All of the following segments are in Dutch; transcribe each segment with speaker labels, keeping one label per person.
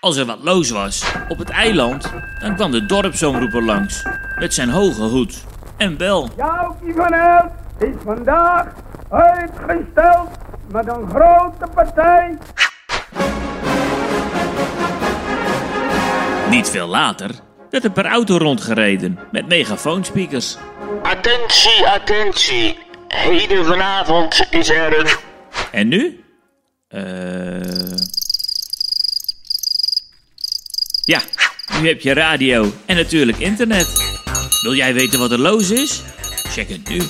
Speaker 1: Als er wat loos was op het eiland, dan kwam de dorpsomroeper langs met zijn hoge hoed en bel.
Speaker 2: Joukie van is vandaag uitgesteld met een grote partij.
Speaker 1: Niet veel later werd er per auto rondgereden met megafoonspeakers.
Speaker 3: Attentie, attentie. Heden vanavond is er een...
Speaker 1: En nu? Eh. Ja, nu heb je radio en natuurlijk internet. Wil jij weten wat er los is? Check het nu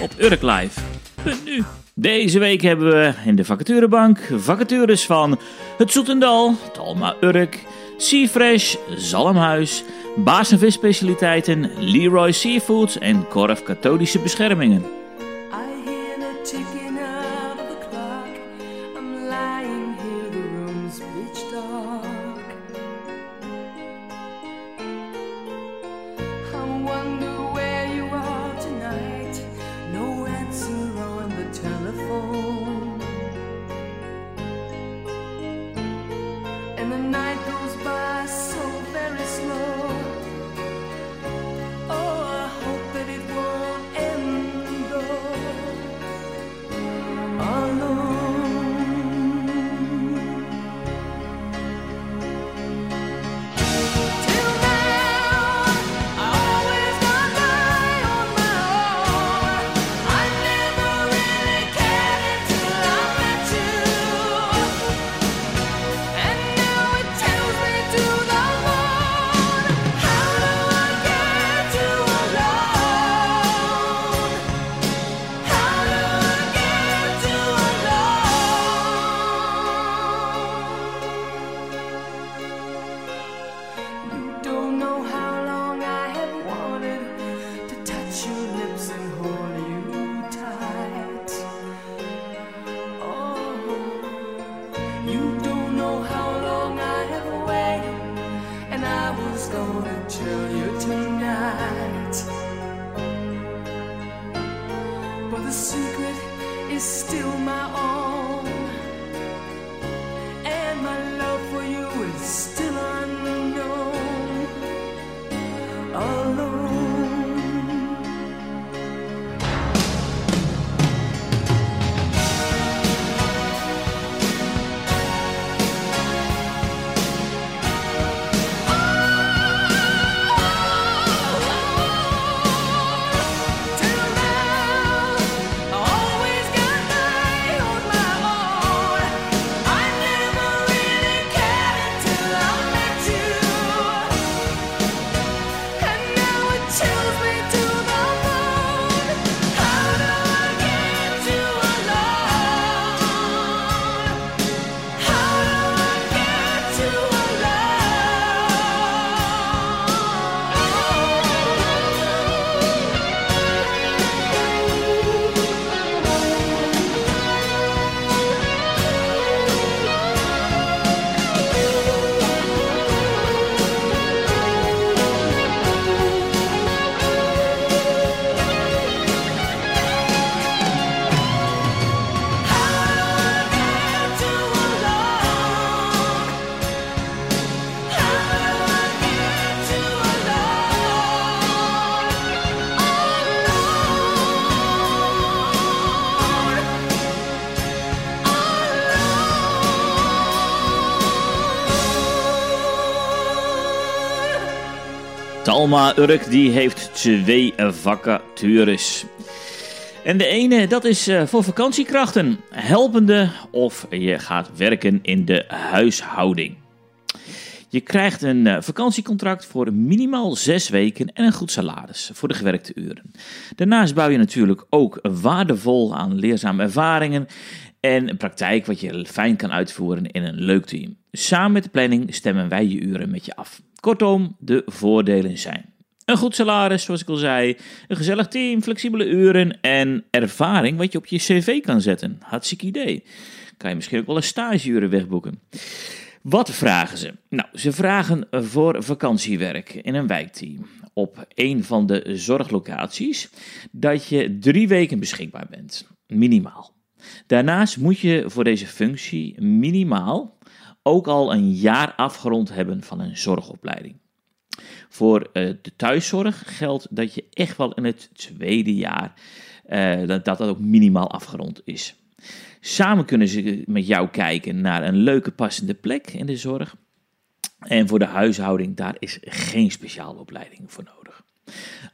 Speaker 1: op urklife.nu. Deze week hebben we in de vacaturebank vacatures van Het Zoetendal, Talma Urk, Seafresh, Zalmhuis, Baas en Visspecialiteiten, Leroy Seafoods en Korf Katholische Beschermingen.
Speaker 4: I hear
Speaker 1: Talma Urk die heeft twee vacatures. En de ene, dat is eh, voor vakantiekrachten, helpende of je gaat werken in de huishouding. Je krijgt een eh, vakantiecontract voor minimaal zes weken en een goed salaris voor de gewerkte uren. Daarnaast bouw je natuurlijk ook waardevol aan leerzame ervaringen en praktijk wat je fijn kan uitvoeren in een leuk team. Samen met de planning stemmen wij je uren met je af. Kortom, de voordelen zijn een goed salaris, zoals ik al zei, een gezellig team, flexibele uren en ervaring wat je op je cv kan zetten. Hartstikke idee. Kan je misschien ook wel een stageuren wegboeken. Wat vragen ze? Nou, ze vragen voor vakantiewerk in een wijkteam op een van de zorglocaties dat je drie weken beschikbaar bent, minimaal. Daarnaast moet je voor deze functie minimaal ook al een jaar afgerond hebben van een zorgopleiding. Voor eh, de thuiszorg geldt dat je echt wel in het tweede jaar eh, dat, dat ook minimaal afgerond is. Samen kunnen ze met jou kijken naar een leuke passende plek in de zorg. En voor de huishouding, daar is geen speciale opleiding voor nodig.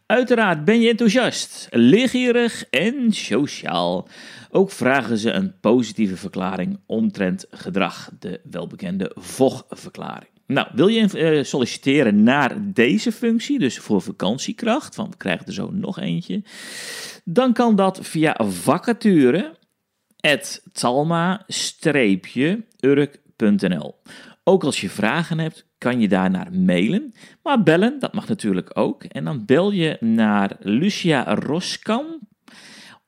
Speaker 1: Uiteraard ben je enthousiast, leergierig en sociaal. Ook vragen ze een positieve verklaring omtrent gedrag, de welbekende VOG-verklaring. Nou, wil je eh, solliciteren naar deze functie, dus voor vakantiekracht, want we krijgen er zo nog eentje, dan kan dat via vacature talma-urk.nl. Ook als je vragen hebt, kan je daarnaar mailen. Maar bellen, dat mag natuurlijk ook. En dan bel je naar Lucia Roskam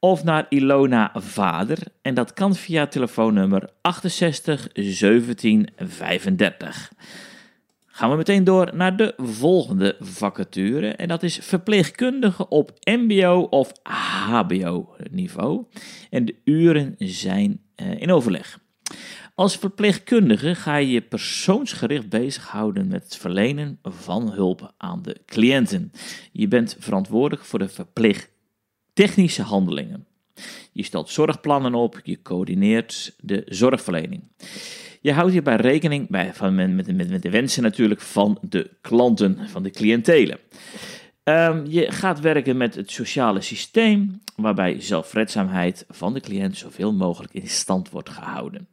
Speaker 1: of naar Ilona Vader. En dat kan via telefoonnummer 68 17 35. Gaan we meteen door naar de volgende vacature. En dat is verpleegkundige op MBO of HBO niveau. En de uren zijn eh, in overleg. Als verpleegkundige ga je je persoonsgericht bezighouden met het verlenen van hulp aan de cliënten. Je bent verantwoordelijk voor de verpleegtechnische handelingen. Je stelt zorgplannen op, je coördineert de zorgverlening. Je houdt hierbij rekening bij, van, met de wensen natuurlijk van de klanten, van de cliëntelen. Ehm, je gaat werken met het sociale systeem, waarbij zelfredzaamheid van de cliënt zoveel mogelijk in stand wordt gehouden.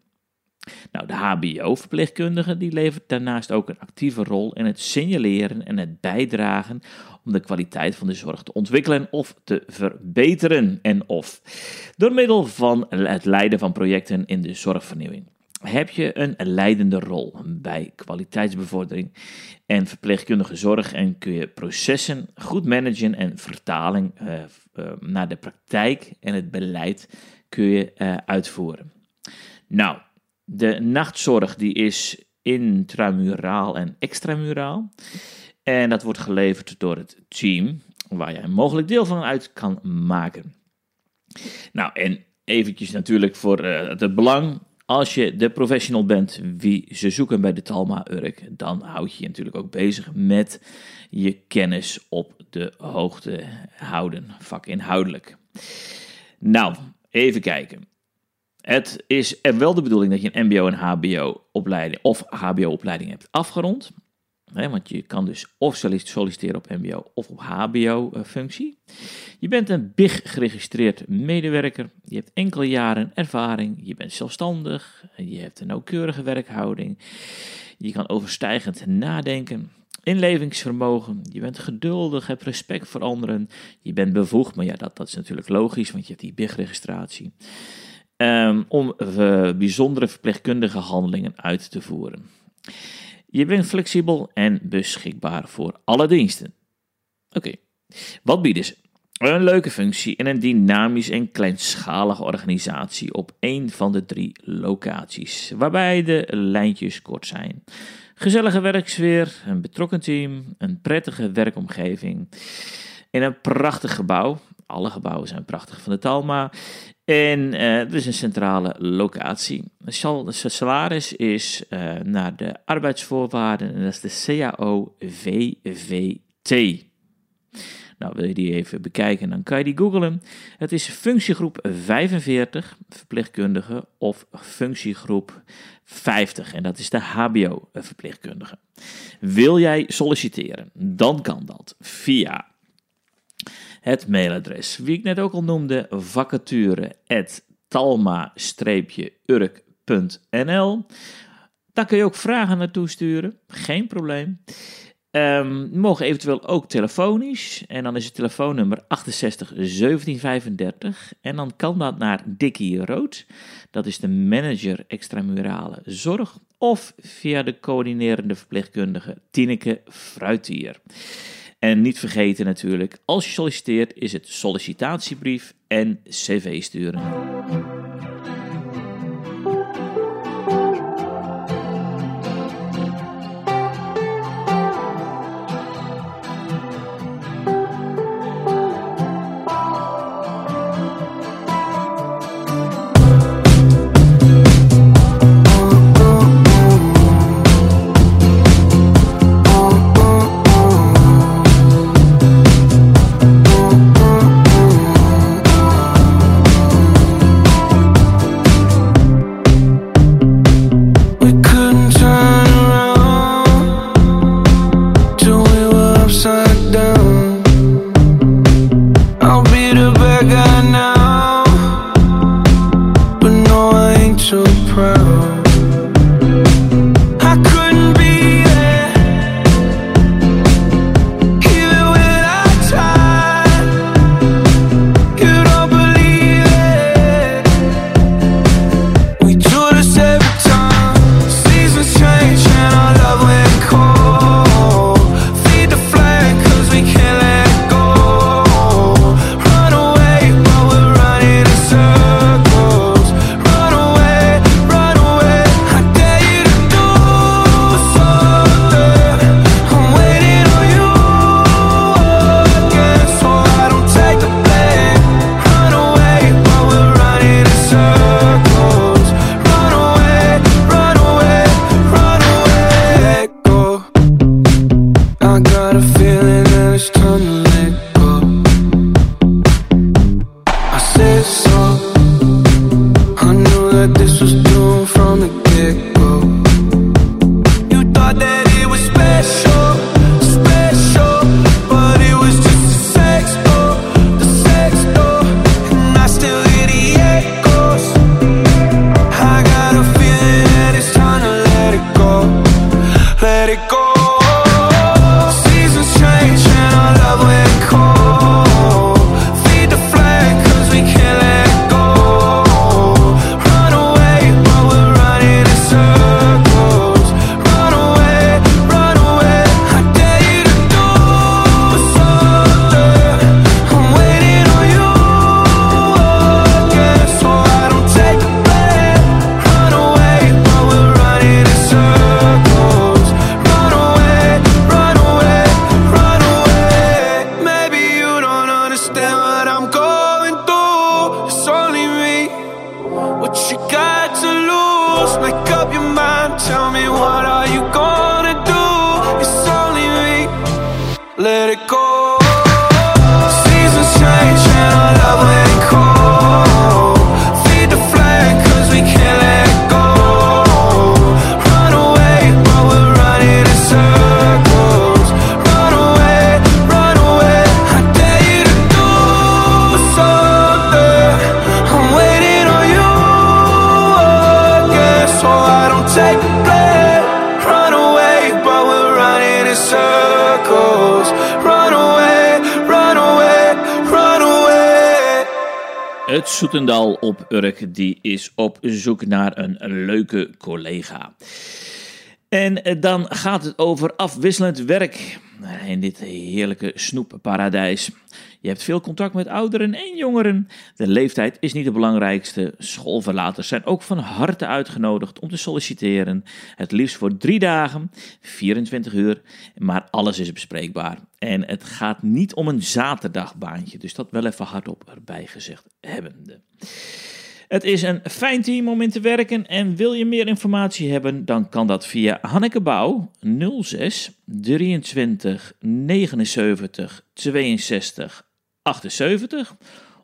Speaker 1: Nou, de HBO-verpleegkundige die levert daarnaast ook een actieve rol in het signaleren en het bijdragen om de kwaliteit van de zorg te ontwikkelen of te verbeteren en of door middel van het leiden van projecten in de zorgvernieuwing. Heb je een leidende rol bij kwaliteitsbevordering en verpleegkundige zorg en kun je processen goed managen en vertaling eh, eh, naar de praktijk en het beleid kun je eh, uitvoeren. Nou, de nachtzorg die is intramuraal en extramuraal. En dat wordt geleverd door het team, waar jij een mogelijk deel van uit kan maken. Nou, en eventjes natuurlijk voor uh, het belang. Als je de professional bent wie ze zoeken bij de Talma Urk, dan houd je je natuurlijk ook bezig met je kennis op de hoogte houden, vakinhoudelijk. Nou, even kijken. Het is wel de bedoeling dat je een MBO en HBO-opleiding of HBO-opleiding hebt afgerond. Want je kan dus of solliciteren op MBO of op HBO-functie. Je bent een BIG geregistreerd medewerker. Je hebt enkele jaren ervaring. Je bent zelfstandig. Je hebt een nauwkeurige werkhouding. Je kan overstijgend nadenken. Inlevingsvermogen. Je bent geduldig, hebt respect voor anderen. Je bent bevoegd, maar ja, dat, dat is natuurlijk logisch, want je hebt die BIG-registratie. Um, om bijzondere verpleegkundige handelingen uit te voeren. Je bent flexibel en beschikbaar voor alle diensten. Oké, wat bieden ze? Een leuke functie in een dynamisch en kleinschalige organisatie op één van de drie locaties, waarbij de lijntjes kort zijn. Gezellige werksfeer, een betrokken team, een prettige werkomgeving. In een prachtig gebouw, alle gebouwen zijn prachtig van de Talma. En uh, er is een centrale locatie. Het salaris is uh, naar de arbeidsvoorwaarden en dat is de CAO-VVT. Nou, wil je die even bekijken, dan kan je die googlen. Het is functiegroep 45, verpleegkundige, of functiegroep 50, en dat is de HBO-verpleegkundige. Wil jij solliciteren, dan kan dat via het mailadres, wie ik net ook al noemde, vacature.talma-urk.nl. Daar kun je ook vragen naartoe sturen, geen probleem. Um, mogen eventueel ook telefonisch. En dan is het telefoonnummer 68 1735. En dan kan dat naar Dickie Rood. Dat is de manager extramurale zorg. Of via de coördinerende verpleegkundige Tineke Fruitier. En niet vergeten natuurlijk, als je solliciteert is het sollicitatiebrief en cv sturen. Het Soetendal op Urk die is op zoek naar een leuke collega. En eh, dan gaat het over afwisselend werk in dit heerlijke snoepparadijs. Je hebt veel contact met ouderen en jongeren. De leeftijd is niet het belangrijkste. Schoolverlaters zijn ook van harte uitgenodigd om te solliciteren. Het liefst voor drie dagen, 24 uur, maar alles is bespreekbaar. En het gaat niet om een zaterdagbaantje, dus dat wel even hardop erbij gezegd hebbende. Het is een fijn team om in te werken en wil je meer informatie hebben, dan kan dat via Hanneke Bouw 06 23 79 62 78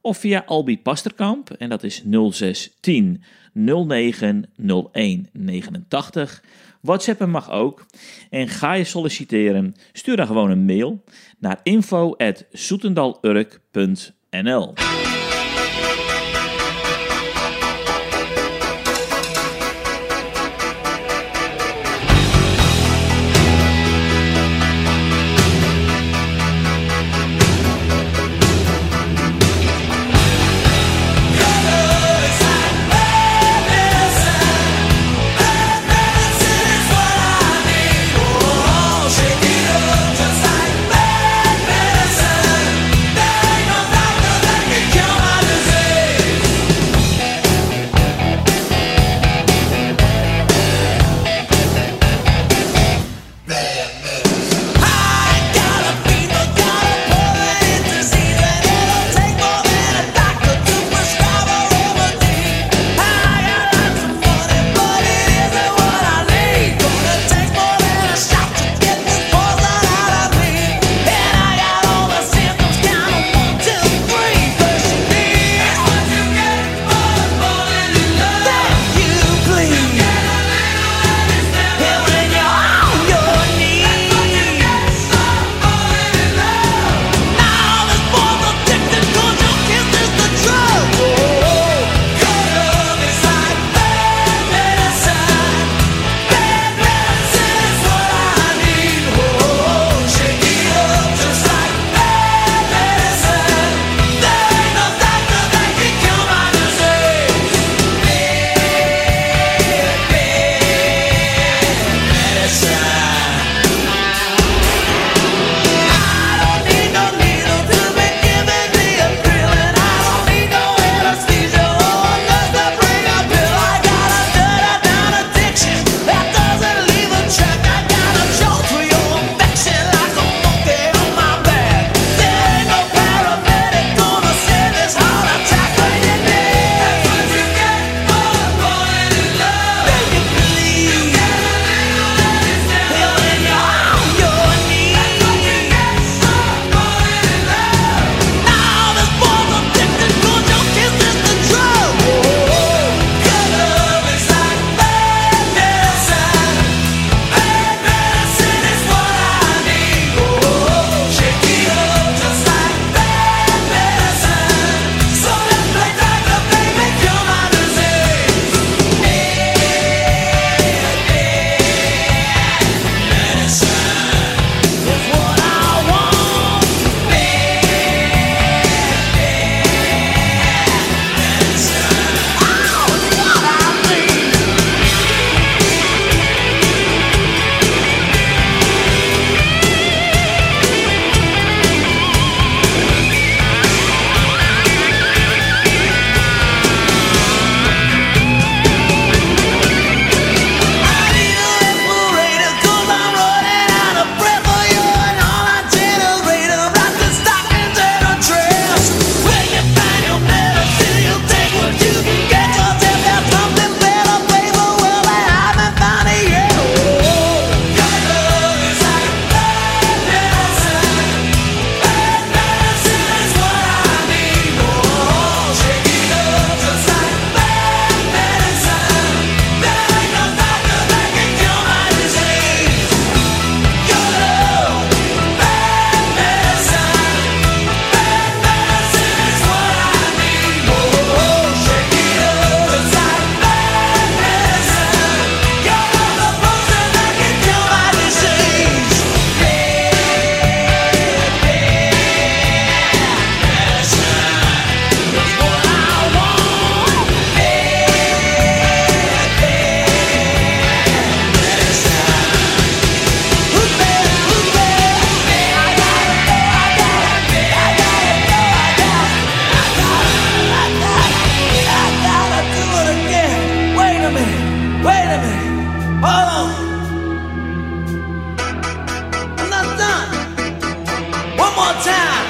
Speaker 1: of via Albi Pasterkamp en dat is 06 10 09 01 89. WhatsAppen mag ook. En ga je solliciteren, stuur dan gewoon een mail naar info@soetendalurk.nl.
Speaker 5: time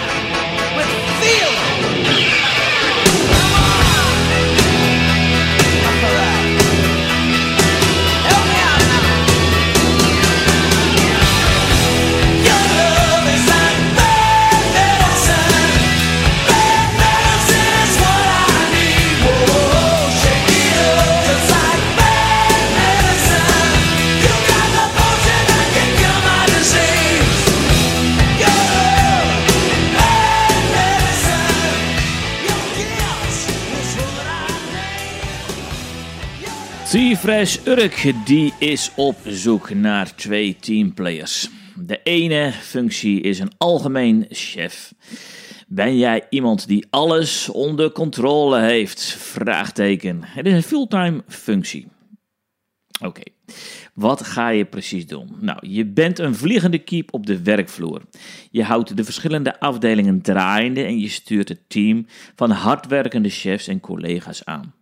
Speaker 1: T-Fresh Urk die is op zoek naar twee teamplayers. De ene functie is een algemeen chef. Ben jij iemand die alles onder controle heeft? Vraagteken. Het is een fulltime functie. Oké, wat ga je precies doen? Nou, je bent een vliegende kiep op de werkvloer. Je houdt de verschillende afdelingen draaiende en je stuurt het team van hardwerkende chefs en collega's aan.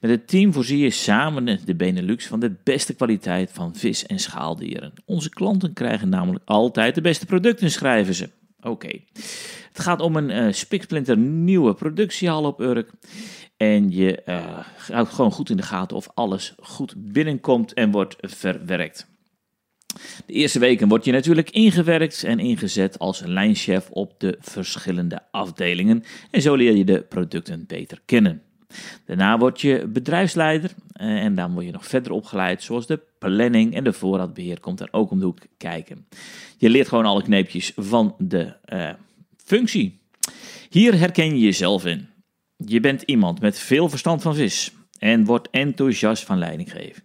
Speaker 1: Met het team voorzie je samen de Benelux van de beste kwaliteit van vis- en schaaldieren. Onze klanten krijgen namelijk altijd de beste producten, schrijven ze. Oké. Het gaat om een eh spiksplinter nieuwe productiehal op Urk. En je eh, houdt gewoon goed in de gaten of alles goed binnenkomt en wordt verwerkt. De eerste weken word je natuurlijk ingewerkt en ingezet als lijnchef op de verschillende afdelingen. En zo leer je de producten beter kennen. Daarna word je bedrijfsleider eh, en dan word je nog verder opgeleid, zoals de planning en de voorraadbeheer komt er ook om de hoek kijken. Je leert gewoon alle kneepjes van de eh, functie. Hier herken je jezelf in. Je bent iemand met veel verstand van vis en wordt enthousiast van leiding geven.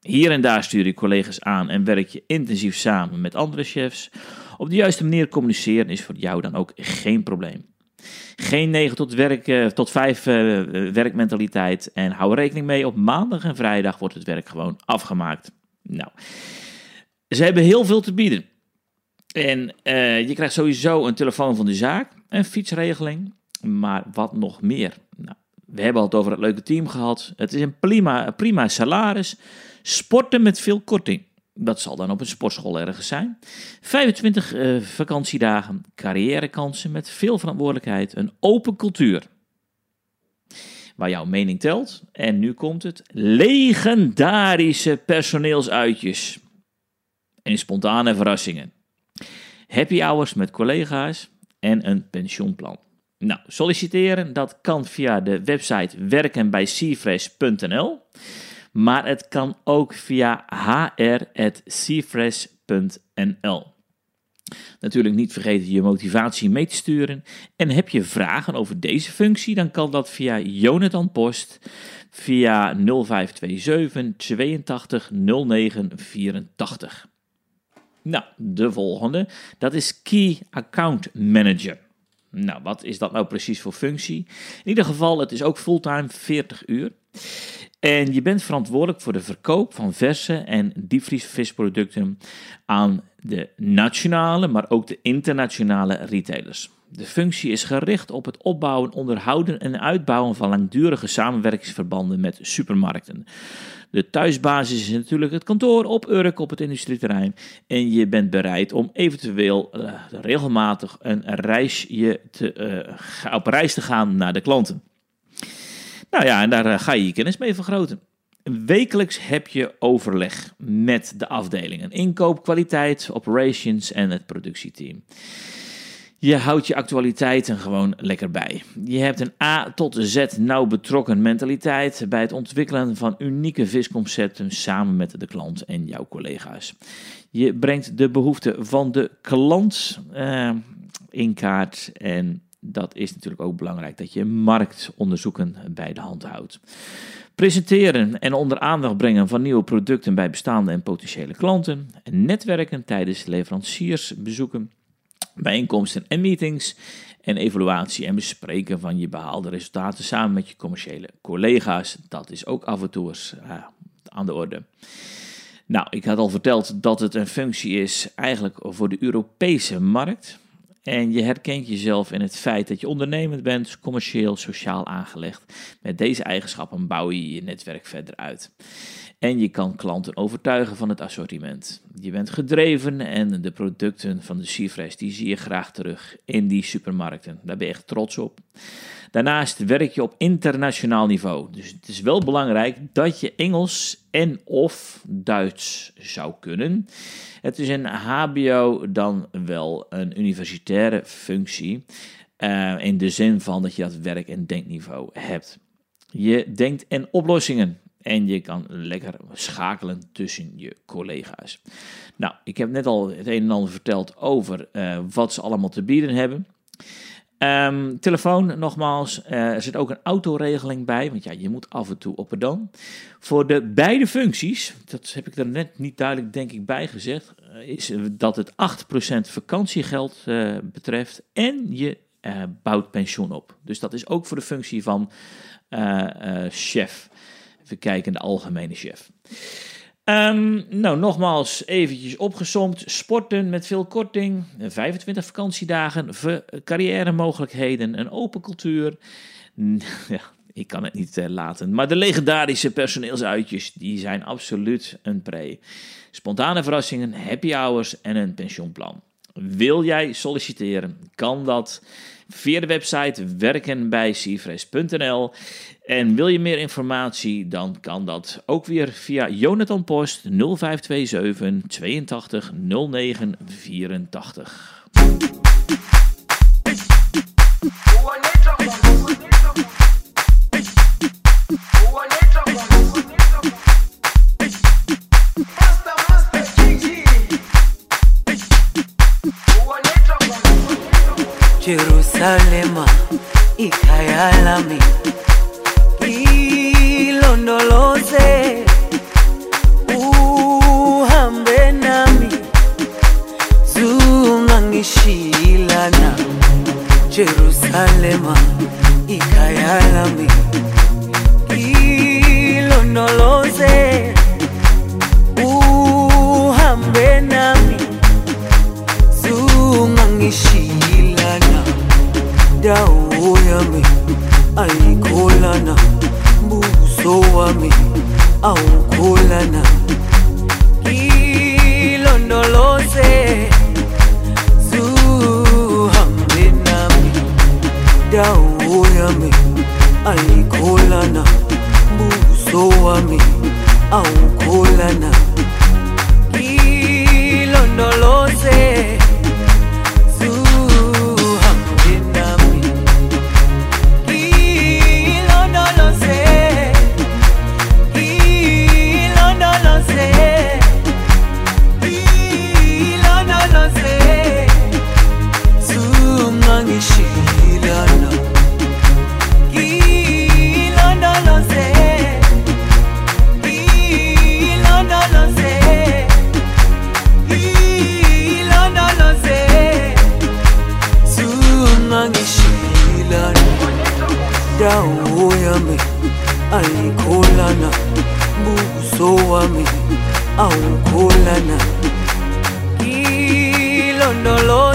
Speaker 1: Hier en daar stuur je collega's aan en werk je intensief samen met andere chefs. Op de juiste manier communiceren is voor jou dan ook geen probleem. Geen 9 tot, werk, eh, tot 5 eh, werkmentaliteit en hou rekening mee, op maandag en vrijdag wordt het werk gewoon afgemaakt. Nou, ze hebben heel veel te bieden. En eh, je krijgt sowieso een telefoon van de zaak, een fietsregeling, maar wat nog meer? Nou, we hebben het over het leuke team gehad. Het is een prima, prima salaris. Sporten met veel korting. Dat zal dan op een sportschool ergens zijn. 25 eh, vakantiedagen, carrièrekansen met veel verantwoordelijkheid, een open cultuur. Waar jouw mening telt. En nu komt het. Legendarische personeelsuitjes. En spontane verrassingen. Happy hours met collega's en een pensioenplan. Nou, solliciteren, dat kan via de website werkenbijcfresh.nl. Maar het kan ook via hr.cfresh.nl. Natuurlijk niet vergeten je motivatie mee te sturen. En heb je vragen over deze functie, dan kan dat via Jonathan Post via 0527 82 09 84. Nou, de volgende, dat is Key Account Manager. Nou, wat is dat nou precies voor functie? In ieder geval, het is ook fulltime 40 uur. En je bent verantwoordelijk voor de verkoop van verse en diepvriesvisproducten aan de nationale, maar ook de internationale retailers. De functie is gericht op het opbouwen, onderhouden en uitbouwen van langdurige samenwerkingsverbanden met supermarkten. De thuisbasis is natuurlijk het kantoor op Urk op het industrieterrein. En je bent bereid om eventueel eh, regelmatig een reisje te, eh, op reis te gaan naar de klanten. Nou ja, en daar eh, ga je je kennis mee vergroten. Wekelijks heb je overleg met de afdelingen. Inkoop, kwaliteit, operations en het productieteam. Je houdt je actualiteiten gewoon lekker bij. Je hebt een A tot Z nauw betrokken mentaliteit bij het ontwikkelen van unieke visconcepten samen met de klant en jouw collega's. Je brengt de behoeften van de klant eh, in kaart en dat is natuurlijk ook belangrijk dat je marktonderzoeken bij de hand houdt. Presenteren en onder aandacht brengen van nieuwe producten bij bestaande en potentiële klanten. En netwerken tijdens leveranciersbezoeken bijeenkomsten en meetings en evaluatie en bespreken van je behaalde resultaten samen met je commerciële collega's. Dat is ook af en toe aan de orde. Nou, ik had al verteld dat het een functie is eigenlijk voor de Europese markt. En je herkent jezelf in het feit dat je ondernemend bent, commercieel, sociaal aangelegd. Met deze eigenschappen bouw je je netwerk verder uit. En je kan klanten overtuigen van het assortiment. Je bent gedreven en de producten van de Seafresh die zie je graag terug in die supermarkten. Daar ben je echt trots op. Daarnaast werk je op internationaal niveau. Dus het is wel belangrijk dat je Engels en of Duits zou kunnen. Het is een HBO dan wel een universitaire functie. eh, in de zin van dat je dat werk- en denkniveau hebt. Je denkt in oplossingen. En je kan lekker schakelen tussen je collega's. Nou, ik heb net al het een en ander verteld over eh, wat ze allemaal te bieden hebben. Ehm, telefoon, nogmaals, eh, er zit ook een autoregeling bij, want ja, je moet af en toe op en dan. Voor de beide functies, dat heb ik er net niet duidelijk denk ik bij gezegd, eh, is dat het 8% vakantiegeld eh, betreft en je bouwt pensioen op. Dus dat is ook voor de functie van chef. Even kijken, de algemene chef. Ehm, nou, nogmaals eventjes opgesomd. Sporten met veel korting, 25 vakantiedagen, carrière mogelijkheden, een open cultuur. Ja, ik kan het niet eh, laten. Maar de legendarische personeelsuitjes, die zijn absoluut een pre. Spontane verrassingen, happy hours en een pensioenplan. Wil jij solliciteren, kan dat via de website werkenbijcfres.nl. En wil je meer informatie, dan kan dat ook weer via Jonathan Post 0527 82 09 84.
Speaker 4: Jerusalema ikhaya lami ilondoloze uhambe nami. Zungangishilana Jerusalema ikhaya lami ilondoloze uhambe nami. Zungangishilana dawo yami ayikholana buso wami awukholana ilondoloze zuhambe nami dawo yami ayikholana buso wami awukholana ilondoloze wami au kula na
Speaker 1: kilondolo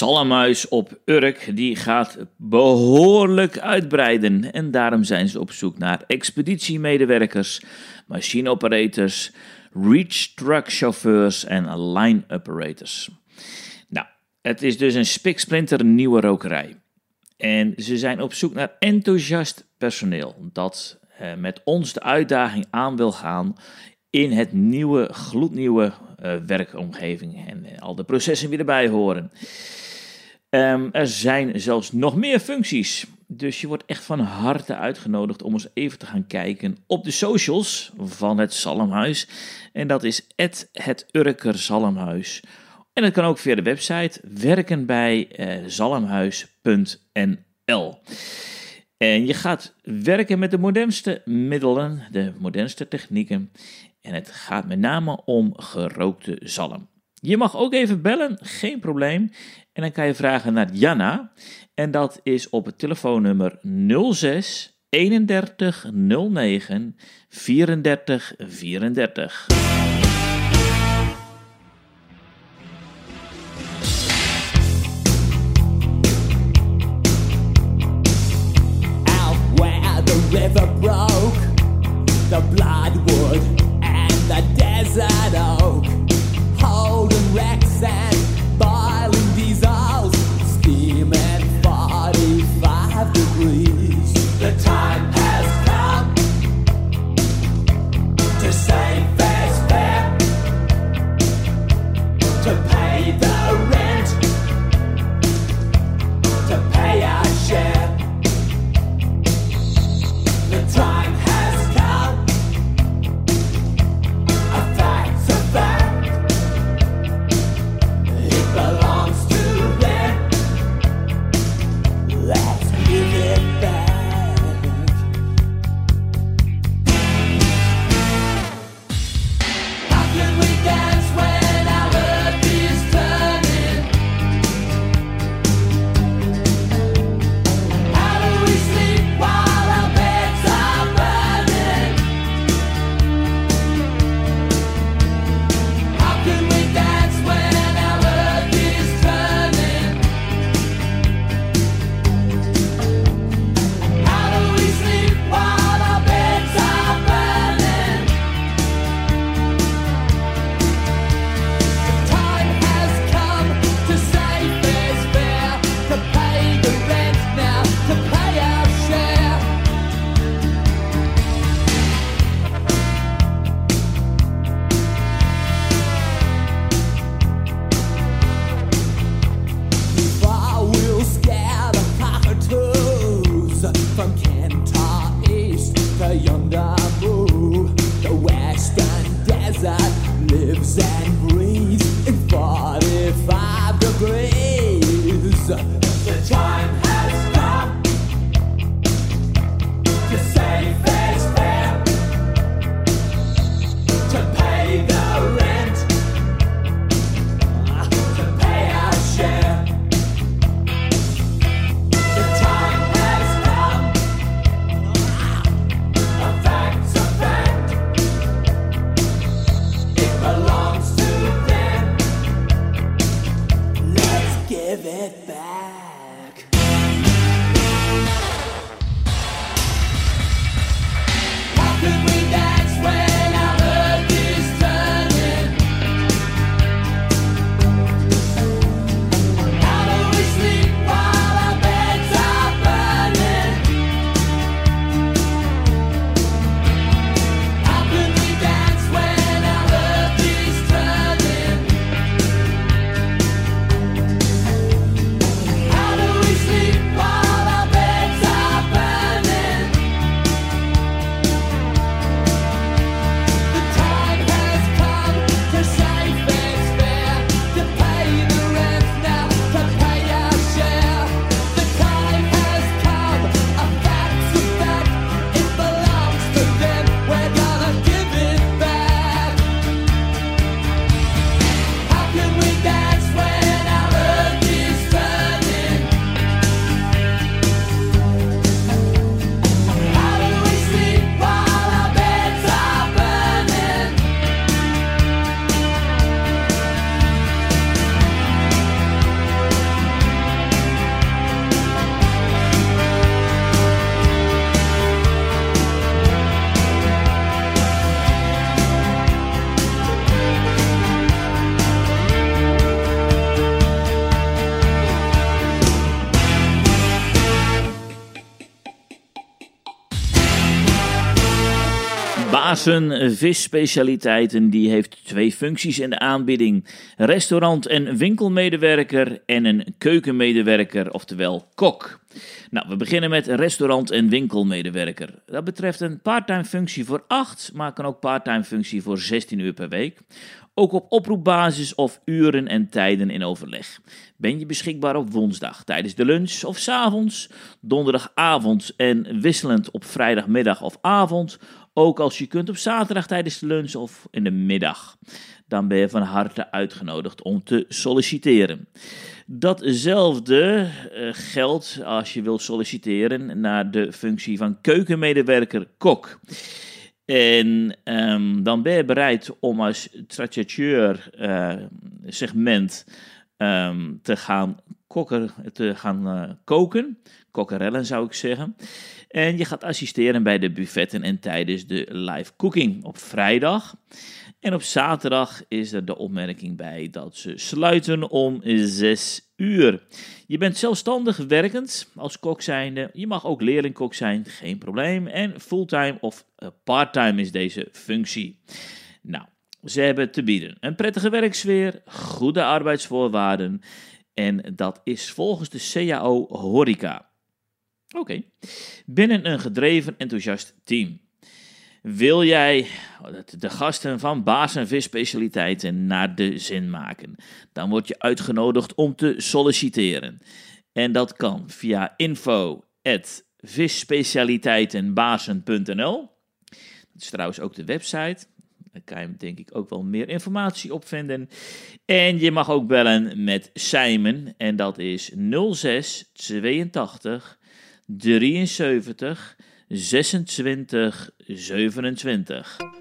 Speaker 1: Zalmhuis op Urk die gaat behoorlijk uitbreiden en daarom zijn ze op zoek naar expeditiemedewerkers, machine operators, reach truck chauffeurs en line operators. Nou, het is dus een spiksplinter nieuwe rokerij. En ze zijn op zoek naar enthousiast personeel dat eh, met ons de uitdaging aan wil gaan in het nieuwe, gloednieuwe eh, werkomgeving en eh, al de processen die erbij horen. Ehm, er zijn zelfs nog meer functies. Dus je wordt echt van harte uitgenodigd om eens even te gaan kijken op de socials van het Zalmhuis. En dat is het Urker Zalmhuis. En dat kan ook via de website werken bij eh. En je gaat werken met de modernste middelen, de modernste technieken. En het gaat met name om gerookte zalm. Je mag ook even bellen, geen probleem. En dan kan je vragen naar Janna. En dat is op het telefoonnummer 06 31 09 34 34.
Speaker 5: out where the river broke, the bloodwood and the desert oak, holding wrecks and
Speaker 1: Basen Visspecialiteiten die heeft twee functies in de aanbieding. Restaurant- en winkelmedewerker en een keukenmedewerker, oftewel kok. Nou, we beginnen met restaurant- en winkelmedewerker. Dat betreft een parttime functie voor 8, maar kan ook parttime functie voor 16 uur per week. Ook op oproepbasis of uren en tijden in overleg. Ben je beschikbaar op woensdag tijdens de lunch of 's avonds, donderdagavond en wisselend op vrijdagmiddag of avond, ook als je kunt op zaterdag tijdens de lunch of in de middag. Dan ben je van harte uitgenodigd om te solliciteren. Datzelfde eh, geldt als je wil solliciteren naar de functie van keukenmedewerker-kok. En ehm, dan ben je bereid om als tractateur eh, segment ehm, te gaan, te gaan eh, koken. Kokkerellen zou ik zeggen. En je gaat assisteren bij de buffetten en tijdens de live cooking op vrijdag. En op zaterdag is er de opmerking bij dat ze sluiten om 6 uur. Je bent zelfstandig werkend als kok zijnde. Je mag ook leerlingkok zijn, geen probleem. En fulltime of eh, parttime is deze functie. Nou, ze hebben te bieden een prettige werksfeer, goede arbeidsvoorwaarden. En dat is volgens de CAO Horeca. Oké. Binnen een gedreven, enthousiast team. Wil jij de gasten van Baas en Visspecialiteiten naar de zin maken? Dan word je uitgenodigd om te solliciteren. En dat kan via info.visspecialiteitenbazen.nl Dat is trouwens ook de website. Daar kan je denk ik ook wel meer informatie op vinden. En je mag ook bellen met Simon. En dat is 06 82 73 26 27.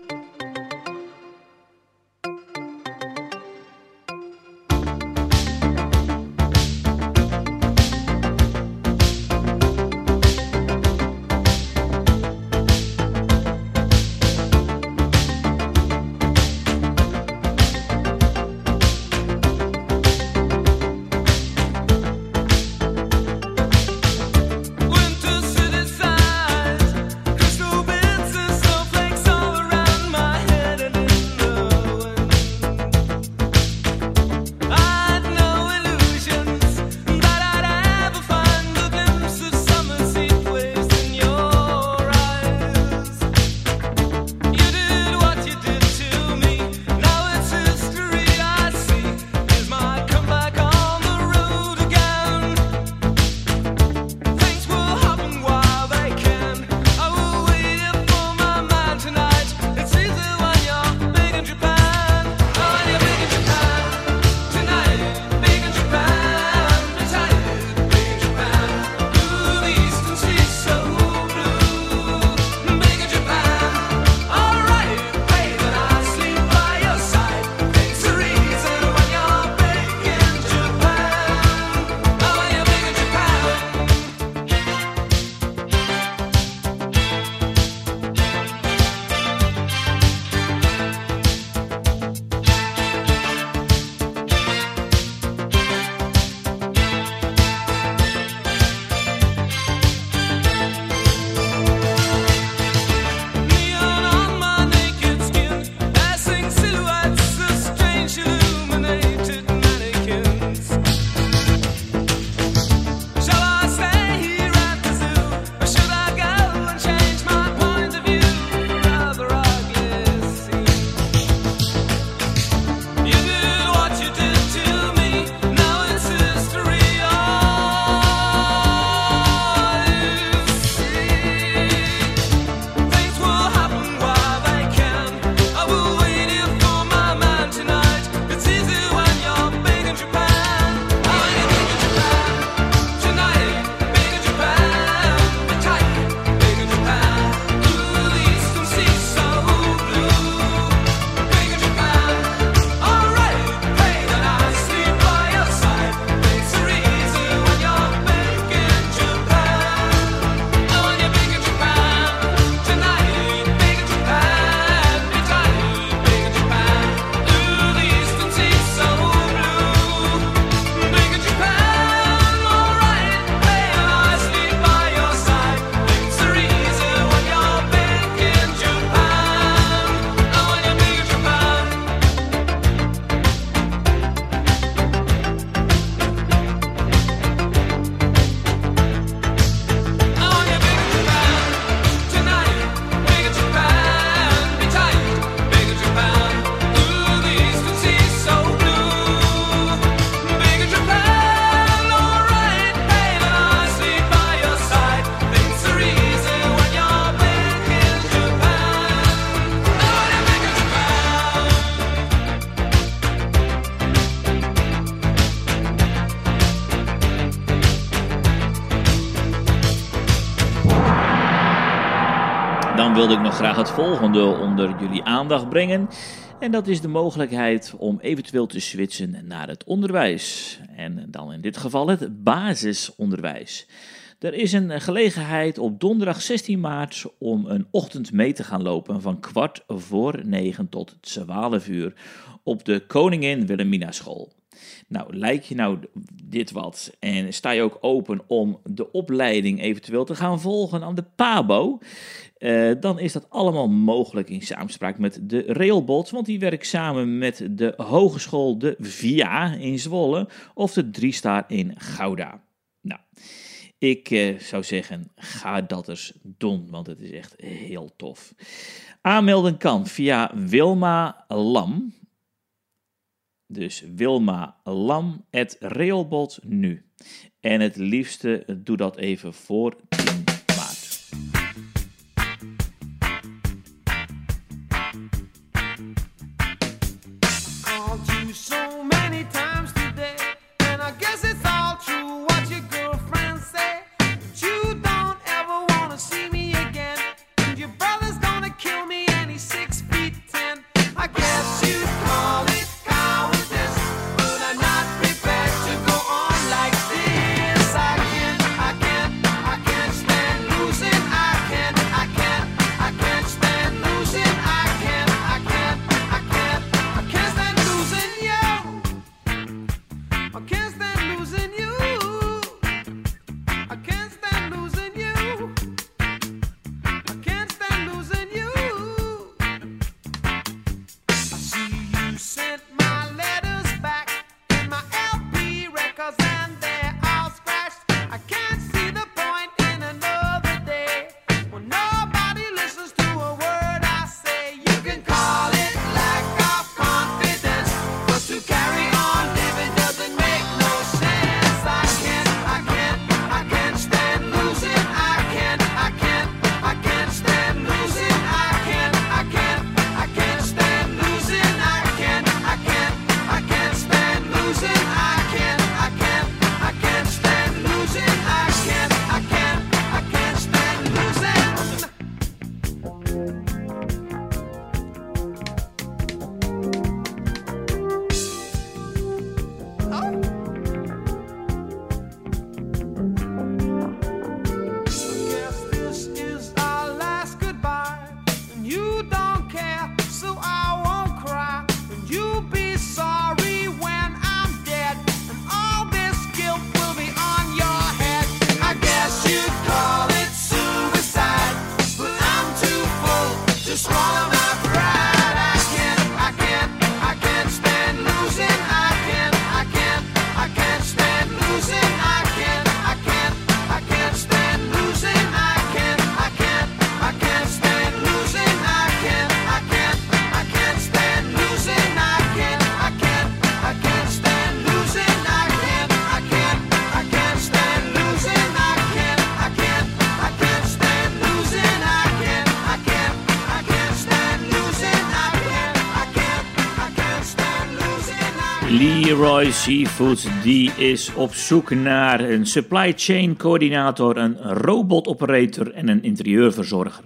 Speaker 1: Graag het volgende onder jullie aandacht brengen. En dat is de mogelijkheid om eventueel te switchen naar het onderwijs. En dan in dit geval het basisonderwijs. Er is een gelegenheid op donderdag 16 maart om een ochtend mee te gaan lopen van kwart voor negen tot 12 uur op de Koningin Wilhelmina School. Nou, lijkt je nou dit wat en sta je ook open om de opleiding eventueel te gaan volgen aan de PABO? Eh, dan is dat allemaal mogelijk in samenspraak met de Railbot, want die werkt samen met de Hogeschool de VIA in Zwolle of de Driestar in Gouda. Nou, ik eh, zou zeggen, ga dat eens doen, want het is echt heel tof. Aanmelden kan via Wilma Lam. Dus Wilma Lam, het Railbot nu. En het liefste doe dat even voor 10 Leroy Seafoods die is op zoek naar een supply chain coördinator, een robot operator en een interieurverzorger.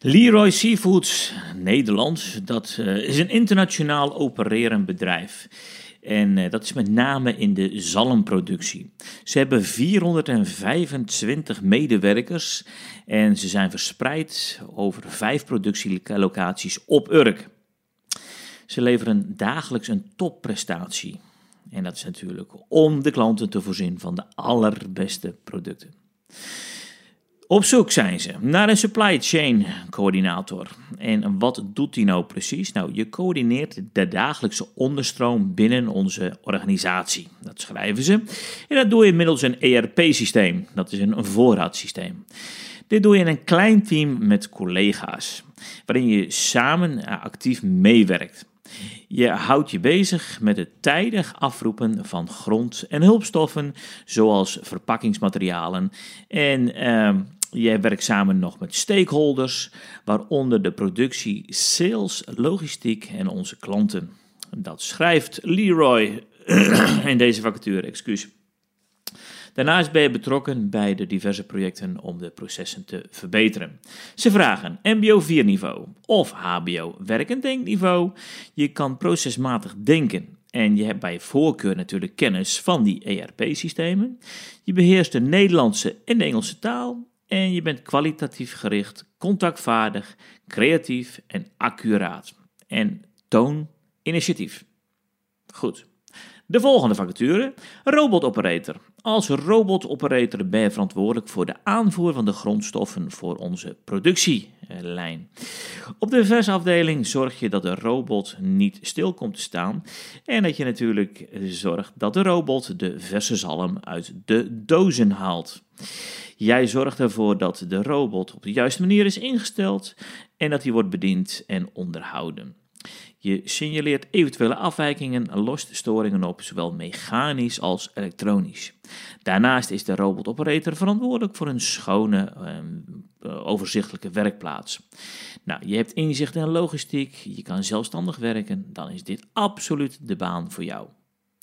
Speaker 1: Leroy Seafoods Nederland, dat eh, is een internationaal opererend bedrijf. En eh, dat is met name in de zalmproductie. Ze hebben 425 medewerkers en ze zijn verspreid over vijf productielocaties op Urk. Ze leveren dagelijks een topprestatie. En dat is natuurlijk om de klanten te voorzien van de allerbeste producten. Op zoek zijn ze naar een supply chain coördinator. En wat doet die nou precies? Nou, je coördineert de dagelijkse onderstroom binnen onze organisatie. Dat schrijven ze. En dat doe je middels een ERP-systeem. Dat is een voorraadsysteem. Dit doe je in een klein team met collega's, waarin je samen eh, actief meewerkt. Je houdt je bezig met het tijdig afroepen van grond- en hulpstoffen, zoals verpakkingsmaterialen. En ehm, jij werkt samen nog met stakeholders, waaronder de productie, sales, logistiek en onze klanten. Dat schrijft Leroy in deze vacature, excuus. Daarnaast ben je betrokken bij de diverse projecten om de processen te verbeteren. Ze vragen MBO 4 niveau of HBO werk- en denkniveau. Je kan procesmatig denken en je hebt bij voorkeur natuurlijk kennis van die ERP-systemen. Je beheerst de Nederlandse en de Engelse taal. En je bent kwalitatief gericht, contactvaardig, creatief en accuraat. En toon initiatief. Goed. De volgende vacature, robotoperator. Als robotoperator ben je verantwoordelijk voor de aanvoer van de grondstoffen voor onze productielijn. Op de versafdeling zorg je dat de robot niet stil komt te staan en dat je natuurlijk zorgt dat de robot de verse zalm uit de dozen haalt. Jij zorgt ervoor dat de robot op de juiste manier is ingesteld en dat die wordt bediend en onderhouden. Je signaleert eventuele afwijkingen en lost storingen op, zowel mechanisch als elektronisch. Daarnaast is de robotoperator verantwoordelijk voor een schone, ehm, eh, overzichtelijke werkplaats. Nou, je hebt inzicht in logistiek, je kan zelfstandig werken, dan is dit absoluut de baan voor jou.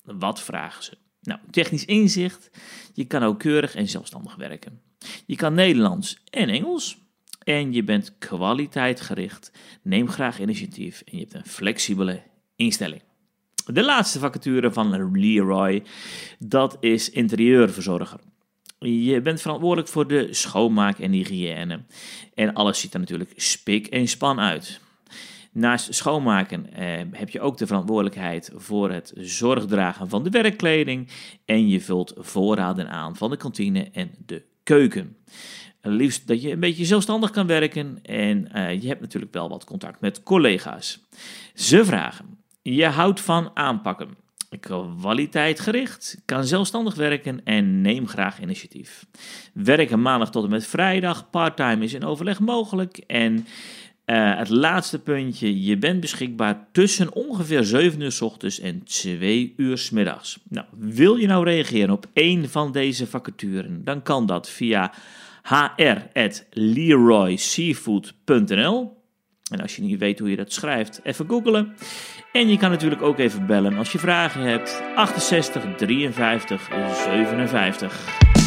Speaker 1: Wat vragen ze? Nou, technisch inzicht, je kan ook keurig en zelfstandig werken. Je kan Nederlands en Engels. En je bent kwaliteitgericht. Neem graag initiatief en je hebt een flexibele instelling. De laatste vacature van Leroy, dat is interieurverzorger. Je bent verantwoordelijk voor de schoonmaak en hygiëne. En alles ziet er natuurlijk spik en span uit. Naast schoonmaken eh, heb je ook de verantwoordelijkheid voor het zorgdragen van de werkkleding. En je vult voorraden aan van de kantine en de keuken. Liefst dat je een beetje zelfstandig kan werken en eh, je hebt natuurlijk wel wat contact met collega's. Ze vragen, je houdt van aanpakken, kwaliteit gericht, kan zelfstandig werken en neem graag initiatief. Werken maandag tot en met vrijdag, parttime is in overleg mogelijk en eh, het laatste puntje, je bent beschikbaar tussen ongeveer 7 uur s ochtends en 2 uur s middags. Nou, wil je nou reageren op één van deze vacaturen, dan kan dat via hr.leroyseafood.nl. En als je niet weet hoe je dat schrijft, even googelen. En je kan natuurlijk ook even bellen als je vragen hebt. 68 53 57.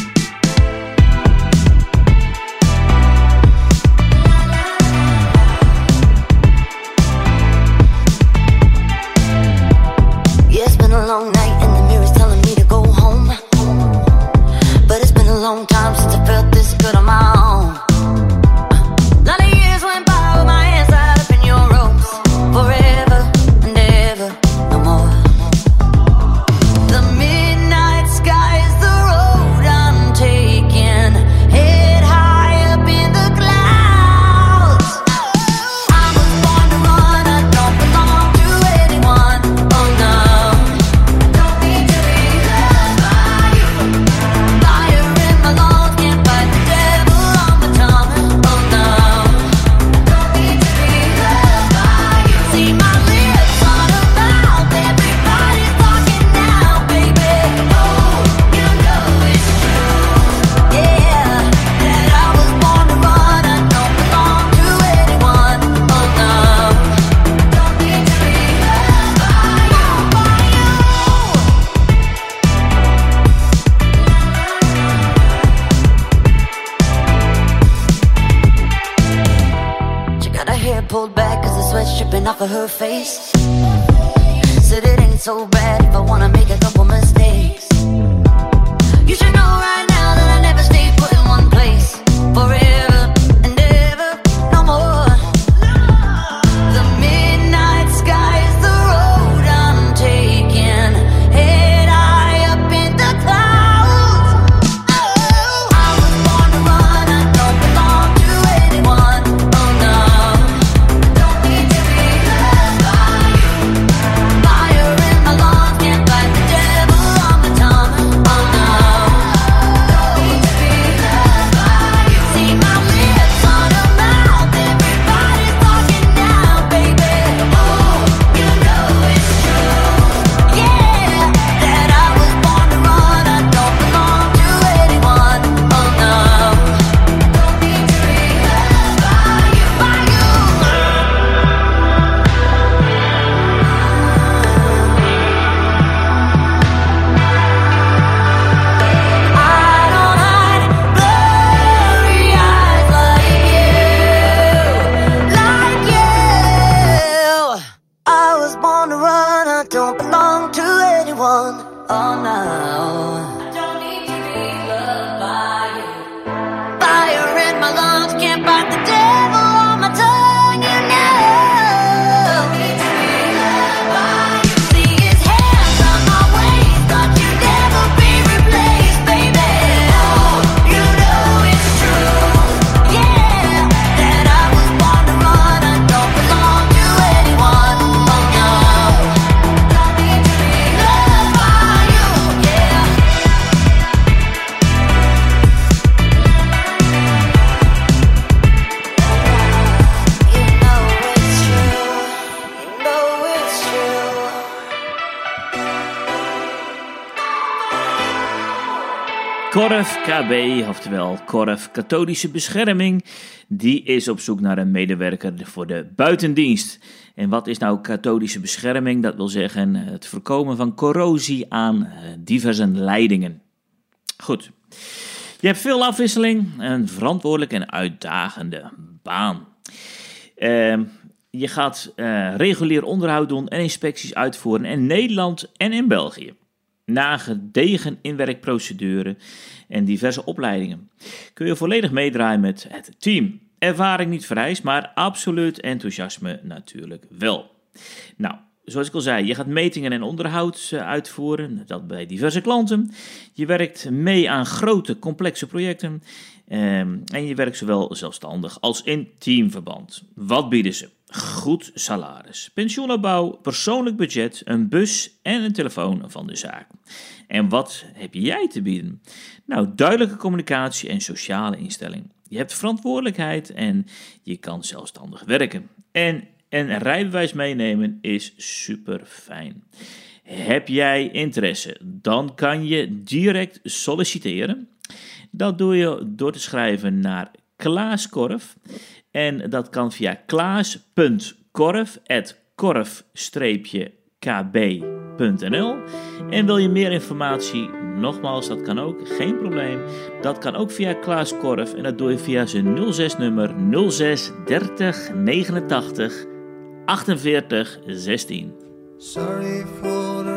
Speaker 1: Korf KB, oftewel Korf Katholische Bescherming, die is op zoek naar een medewerker voor de buitendienst. En wat is nou katholische bescherming? Dat wil zeggen het voorkomen van corrosie aan eh, diverse leidingen. Goed. Je hebt veel afwisseling, een verantwoordelijke en uitdagende baan. Ehm, je gaat eh, regulier onderhoud doen en inspecties uitvoeren in Nederland en in België. Na gedegen inwerkprocedure en diverse opleidingen kun je volledig meedraaien met het team. Ervaring niet vereist, maar absoluut enthousiasme natuurlijk wel. Nou, zoals ik al zei, je gaat metingen en onderhoud eh, uitvoeren, dat bij diverse klanten. Je werkt mee aan grote, complexe projecten. Ehm, en je werkt zowel zelfstandig als in teamverband. Wat bieden ze? Goed salaris, pensioenopbouw, persoonlijk budget, een bus en een telefoon van de zaak. En wat heb jij te bieden? Nou, duidelijke communicatie en sociale instelling. Je hebt verantwoordelijkheid en je kan zelfstandig werken. En een rijbewijs meenemen is super fijn. Heb jij interesse? Dan kan je direct solliciteren. Dat doe je door te schrijven naar Klaas Korf. En dat kan via klaas.korf.korf-kb.nl. En wil je meer informatie? Nogmaals, dat kan ook, geen probleem. Dat kan ook via Klaas Korf en dat doe je via zijn 06 nummer 06 30 89 48 16.
Speaker 6: Sorry for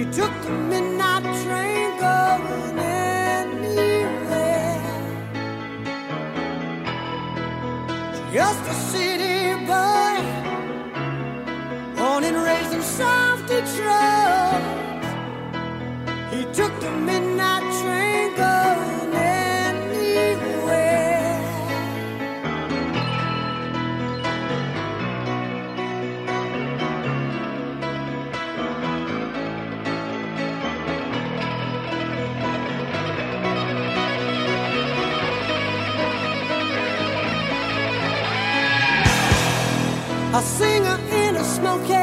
Speaker 6: She took the midnight A singer in a smoky